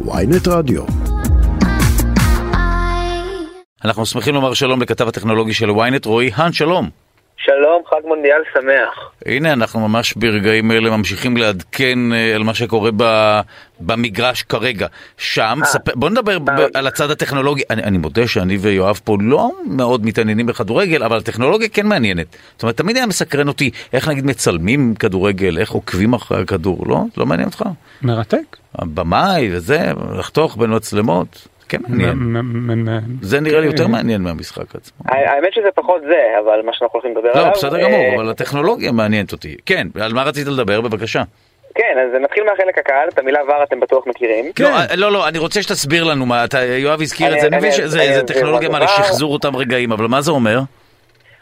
ויינט רדיו. אנחנו שמחים לומר שלום לכתב הטכנולוגי של ynet, רועי האן, שלום. שלום, חג מונדיאל שמח. הנה, אנחנו ממש ברגעים אלה ממשיכים לעדכן אה, על מה שקורה ב, במגרש כרגע. שם, אה, ספ... בוא נדבר ב... על הצד הטכנולוגי. אני, אני מודה שאני ויואב פה לא מאוד מתעניינים בכדורגל, אבל הטכנולוגיה כן מעניינת. זאת אומרת, תמיד היה מסקרן אותי איך נגיד מצלמים כדורגל, איך עוקבים אחרי הכדור, לא? לא מעניין אותך? מרתק. הבמאי וזה, לחתוך בין מצלמות. כן מעניין. זה נראה לי יותר מעניין מהמשחק עצמו. האמת שזה פחות זה, אבל מה שאנחנו הולכים לדבר עליו... לא, בסדר גמור, אבל הטכנולוגיה מעניינת אותי. כן, על מה רצית לדבר? בבקשה. כן, אז נתחיל מהחלק הקל, את המילה ור אתם בטוח מכירים. לא, לא, אני רוצה שתסביר לנו מה, יואב הזכיר את זה, אני מבין שזה טכנולוגיה מה לשחזור אותם רגעים, אבל מה זה אומר?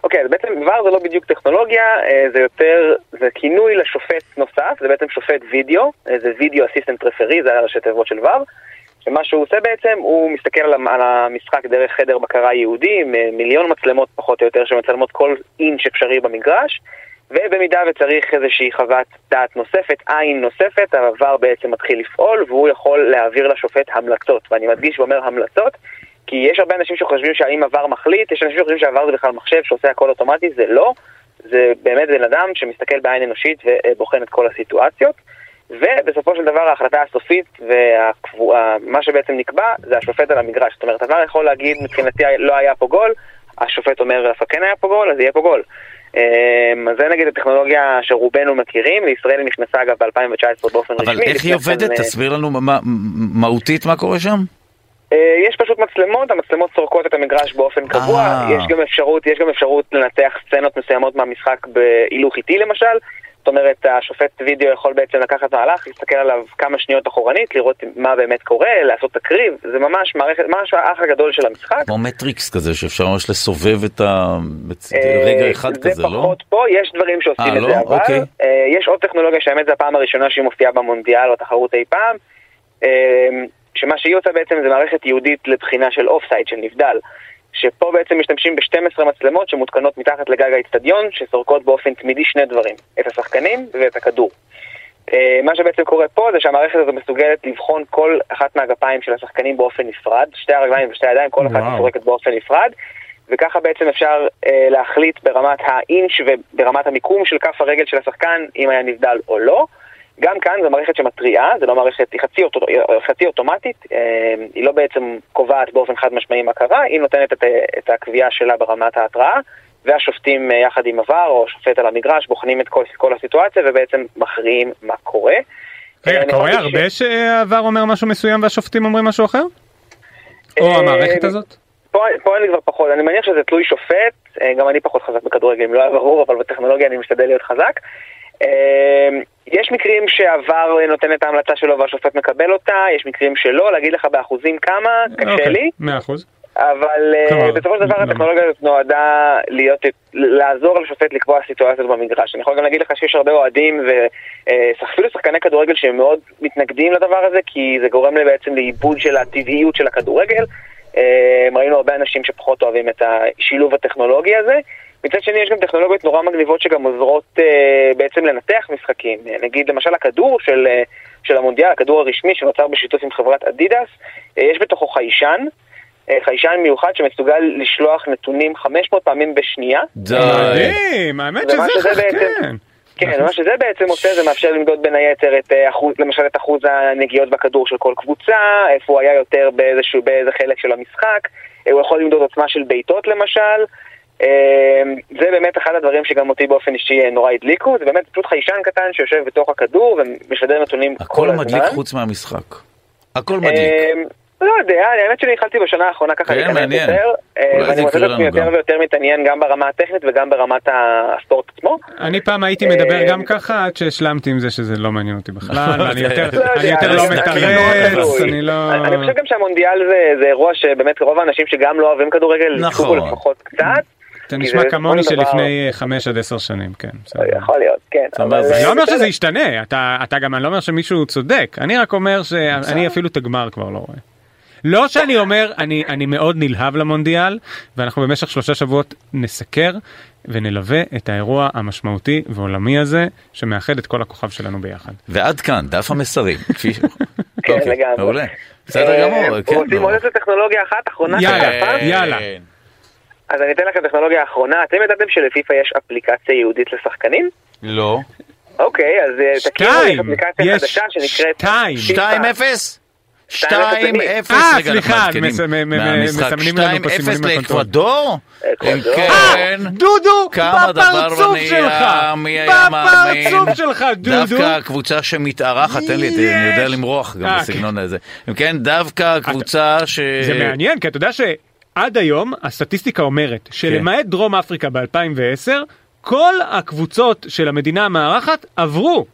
אוקיי, אז בעצם ור זה לא בדיוק טכנולוגיה, זה יותר, זה כינוי לשופט נוסף, זה בעצם שופט וידאו, זה וידאו אסיסטנט רפרי, זה הראשי תיבות של ור. שמה שהוא עושה בעצם, הוא מסתכל על המשחק דרך חדר בקרה יהודי, מיליון מצלמות פחות או יותר שמצלמות כל אינץ' אפשרי במגרש, ובמידה וצריך איזושהי חוות דעת נוספת, עין נוספת, העבר בעצם מתחיל לפעול, והוא יכול להעביר לשופט המלצות. ואני מדגיש ואומר המלצות, כי יש הרבה אנשים שחושבים שהאם עבר מחליט, יש אנשים שחושבים שהעבר זה בכלל מחשב שעושה הכל אוטומטי, זה לא. זה באמת בן אדם שמסתכל בעין אנושית ובוחן את כל הסיטואציות. ובסופו של דבר ההחלטה הסופית ומה שבעצם נקבע זה השופט על המגרש. זאת אומרת, עבר יכול להגיד מבחינתי לא היה פה גול, השופט אומר דווקא כן היה פה גול, אז יהיה פה גול. אמ, אז זה נגיד הטכנולוגיה שרובנו מכירים, לישראל היא נכנסה אגב ב-2019 באופן אבל רשמי. אבל איך היא עובדת? אה, תסביר לנו מה, מהותית מה קורה שם? אה, יש פשוט מצלמות, המצלמות סורקות את המגרש באופן קבוע, אה. יש גם אפשרות, יש גם אפשרות לנתח סצנות מסוימות מהמשחק בהילוך איטי למשל, זאת אומרת, השופט וידאו יכול בעצם לקחת מהלך, להסתכל עליו כמה שניות אחורנית, לראות מה באמת קורה, לעשות תקריב, זה ממש מערכת, ממש האח הגדול של המשחק. כמו מטריקס כזה, שאפשר ממש לסובב את הרגע אחד כזה, לא? זה פחות פה, יש דברים שעושים את לא? זה, אבל אוקיי. יש עוד טכנולוגיה שהאמת זה הפעם הראשונה שהיא מופיעה במונדיאל או תחרות אי פעם, שמה שהיא עושה בעצם זה מערכת ייעודית לבחינה של offside, של נבדל. שפה בעצם משתמשים ב-12 מצלמות שמותקנות מתחת לגג האצטדיון, שסורקות באופן תמידי שני דברים, את השחקנים ואת הכדור. מה שבעצם קורה פה זה שהמערכת הזו מסוגלת לבחון כל אחת מהגפיים של השחקנים באופן נפרד, שתי הרגליים ושתי הידיים, כל אחת מסורקת באופן נפרד, וככה בעצם אפשר אה, להחליט ברמת האינץ' וברמת המיקום של כף הרגל של השחקן, אם היה נבדל או לא. גם כאן זו מערכת שמתריעה, זו לא מערכת, היא חצי, אוטו, חצי אוטומטית, היא לא בעצם קובעת באופן חד משמעי מה קרה, היא נותנת את, את הקביעה שלה ברמת ההתראה, והשופטים יחד עם עבר או שופט על המגרש בוחנים את כל, כל הסיטואציה ובעצם מכריעים מה קורה. רגע, קורה הרבה ש... שעבר אומר משהו מסוים והשופטים אומרים משהו אחר? או המערכת הזאת? פה, פה אני כבר פחות, אני מניח שזה תלוי שופט, גם אני פחות חזק בכדורגל, אם לא היה ברור, אבל בטכנולוגיה אני משתדל להיות חזק. יש מקרים שעבר נותן את ההמלצה שלו והשופט מקבל אותה, יש מקרים שלא, להגיד לך באחוזים כמה, קשה אוקיי, לי. מאה אחוז. אבל בסופו של דבר הטכנולוגיה הזאת נועדה להיות, לעזור לשופט לקבוע סיטואציות במגרש. אני יכול גם להגיד לך שיש הרבה אוהדים ואפילו שחקני כדורגל שהם מאוד מתנגדים לדבר הזה, כי זה גורם בעצם לאיבוד של הטבעיות של הכדורגל. ראינו הרבה אנשים שפחות אוהבים את השילוב הטכנולוגי הזה. מצד שני יש גם טכנולוגיות נורא מגניבות שגם עוזרות אה, בעצם לנתח משחקים. נגיד למשל הכדור של, אה, של המונדיאל, הכדור הרשמי שנוצר בשיתוף עם חברת אדידס, אה, יש בתוכו חיישן, אה, חיישן מיוחד שמסוגל לשלוח נתונים 500 פעמים בשנייה. די. מדהים, האמת שזה כן. כן, מה שזה בעצם עושה זה מאפשר למדוד בין היתר את אחוז, למשל את אחוז הנגיעות בכדור של כל קבוצה, איפה הוא היה יותר באיזשהו, באיזה חלק של המשחק, הוא יכול למדוד עוצמה של בעיטות למשל. זה באמת אחד הדברים שגם אותי באופן אישי נורא הדליקו, זה באמת פשוט חיישן קטן שיושב בתוך הכדור ומשדר נתונים כל הזמן. הכל מדליק חוץ מהמשחק. הכל מדליק. לא יודע, האמת שאני התחלתי בשנה האחרונה ככה כן, מעניין. יותר, ואני מוצא את עצמי יותר ויותר מתעניין גם ברמה הטכנית וגם ברמת הספורט עצמו. אני פעם הייתי מדבר גם ככה עד שהשלמתי עם זה שזה לא מעניין אותי בכלל, ואני יותר לא מתרץ, אני לא... אני חושב גם שהמונדיאל זה אירוע שבאמת רוב האנשים שגם לא אוהבים כדורגל, נכון. לפחות קצת. אתה נשמע כמוני שלפני 5 עד 10 שנים, כן. יכול להיות, כן. אני לא אומר שזה ישתנה, אתה גם, אני לא אומר שמישהו צודק, אני רק אומר שאני אפילו את הגמר כבר לא רואה. לא שאני אומר, אני, אני מאוד נלהב למונדיאל, ואנחנו במשך שלושה שבועות נסקר ונלווה את האירוע המשמעותי ועולמי הזה, שמאחד את כל הכוכב שלנו ביחד. ועד כאן, דף המסרים. כן, אוקיי, לגמרי. מעולה. בסדר גמור, אה, כן. רוצים לא. עוד איזה טכנולוגיה אחת אחרונה? יאללה, של? יאללה. כן. אז אני אתן לכם טכנולוגיה האחרונה. אתם ידעתם שלפיפ"א יש אפליקציה ייעודית לשחקנים? לא. אוקיי, אז אה, תכירו, יש שתיים, אפליקציה חדשה שנקראת... שתיים. פיפ"א. 2-0? 2-0, אה, סליחה. מסמנים לנו פה 2-0 סימונים ב control. לאקוודור? אם אקוודור. כן, דודו, כמה דבר בפרצוף שלך? בפרצוף שלך, דודו. דווקא הקבוצה שמתארחת, תן לי. אני יודע למרוח גם אה, בסגנון הזה. אם כן, דווקא הקבוצה ש... זה מעניין, כי אתה יודע שעד היום הסטטיסטיקה אומרת שלמעט דרום אפריקה ב-2010, כל הקבוצות של המדינה המארחת עברו.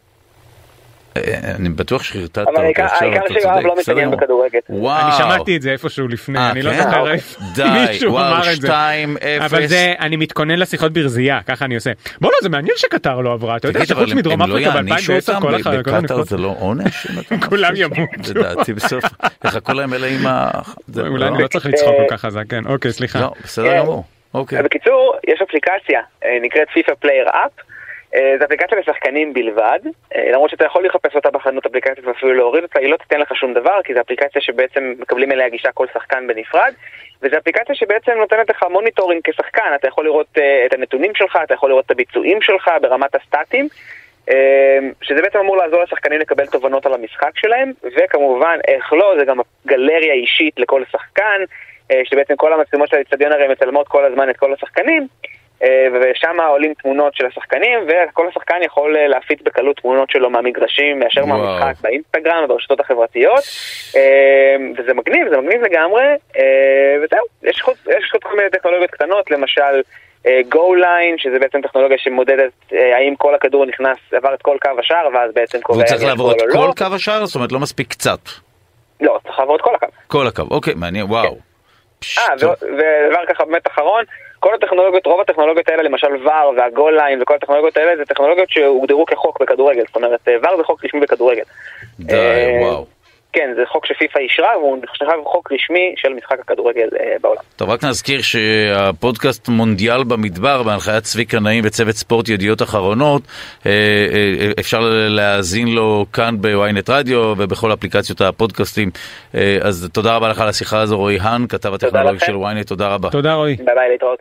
אה, אני בטוח שחרטטת העיקר עכשיו, העיקר שיואב לא מתעניין. בכדורגל. וואו. אני שמעתי את זה איפשהו לפני, אה, אני לא כן? זוכר איפה די, מישהו אמר את זה. 2-0. אבל זה, אני מתכונן לשיחות ברזייה, ככה אני עושה. בוא'נה, זה מעניין שקטר לא עברה, אתה יודע שחוץ אבל מדרום לא אפריקה יענישו ב-2010 אותם כל אחד, הנבחרות. זה לא עונש? כולם? ימותו. לדעתי בסוף, יחכו להם אלה עם ה... אולי אני לא? לא צריך לצחוק כל כך חזק, כן, אוקיי, סליחה. לא, בסדר כן. גמור. אוקיי. בקיצור, יש אפליקציה, אה, נקראת FIFA Player App. זו אפליקציה לשחקנים בלבד, אה, למרות שאתה יכול לחפש אותה בחנות אפליקציות ואפילו להוריד אותה, היא לא תיתן לך שום דבר, כי זו אפליקציה שבעצם מקבלים אליה גישה כל שחקן בנפרד, וזו אפליקציה שבעצם נותנת לך monitoring כשחקן, אתה יכול לראות אה, את הנתונים שלך, אתה יכול לראות את הביצועים שלך ברמת הסטטים, אה, שזה בעצם אמור לעזור לשחקנים לקבל תובנות על המשחק שלהם, וכמובן, איך לא, זה גם גלריה אישית לכל שחקן, אה, שבעצם כל המצלמות של האצטדיון הרי מצלמות כל הזמן את כל השחקנים, אה, ושם עולים תמונות של השחקנים, וכל השחקן יכול אה, להפיץ בקלות תמונות שלו מהמגרשים, מאשר וואו. מהמשחק באינסטגרם וברשתות החברתיות, אה, וזה מגניב, זה מגניב לגמרי, אה, וזהו, יש עוד כל מיני טכנולוגיות קטנות, למשל goal line, שזה בעצם טכנולוגיה שמודדת אה, האם כל הכדור נכנס, עבר את כל קו השער, ואז בעצם קובע והוא צריך לעבור את או לא. כל קו השער? זאת אומרת, לא מספיק קצת. לא, צריך לעבור את כל הקו. כל הקו, אוקיי, מעניין, וואו. פש, אה, ודבר ככה באמת אחרון, כל הטכנולוגיות, רוב הטכנולוגיות האלה, למשל VAR וה goal line וכל הטכנולוגיות האלה, זה טכנולוגיות שהוגדרו כחוק בכדורגל, זאת אומרת, VAR זה חוק רשמי בכדורגל. די, אה, וואו. כן, זה חוק שפיפ"א אישרה, והוא נחשב חוק רשמי של משחק הכדורגל אה, בעולם. טוב, רק נזכיר שהפודקאסט מונדיאל במדבר, בהנחיית צביקה נעים וצוות ספורט ידיעות אחרונות, אה, אה, אפשר להאזין לו כאן בוויינט רדיו ובכל אפליקציות הפודקאסטים. אה, אז תודה רבה לך על השיחה הזו, רועי האן, כתב הטכנולוגיה. של וויינט, תודה רבה. תודה רועי. ביי ביי, להתראות.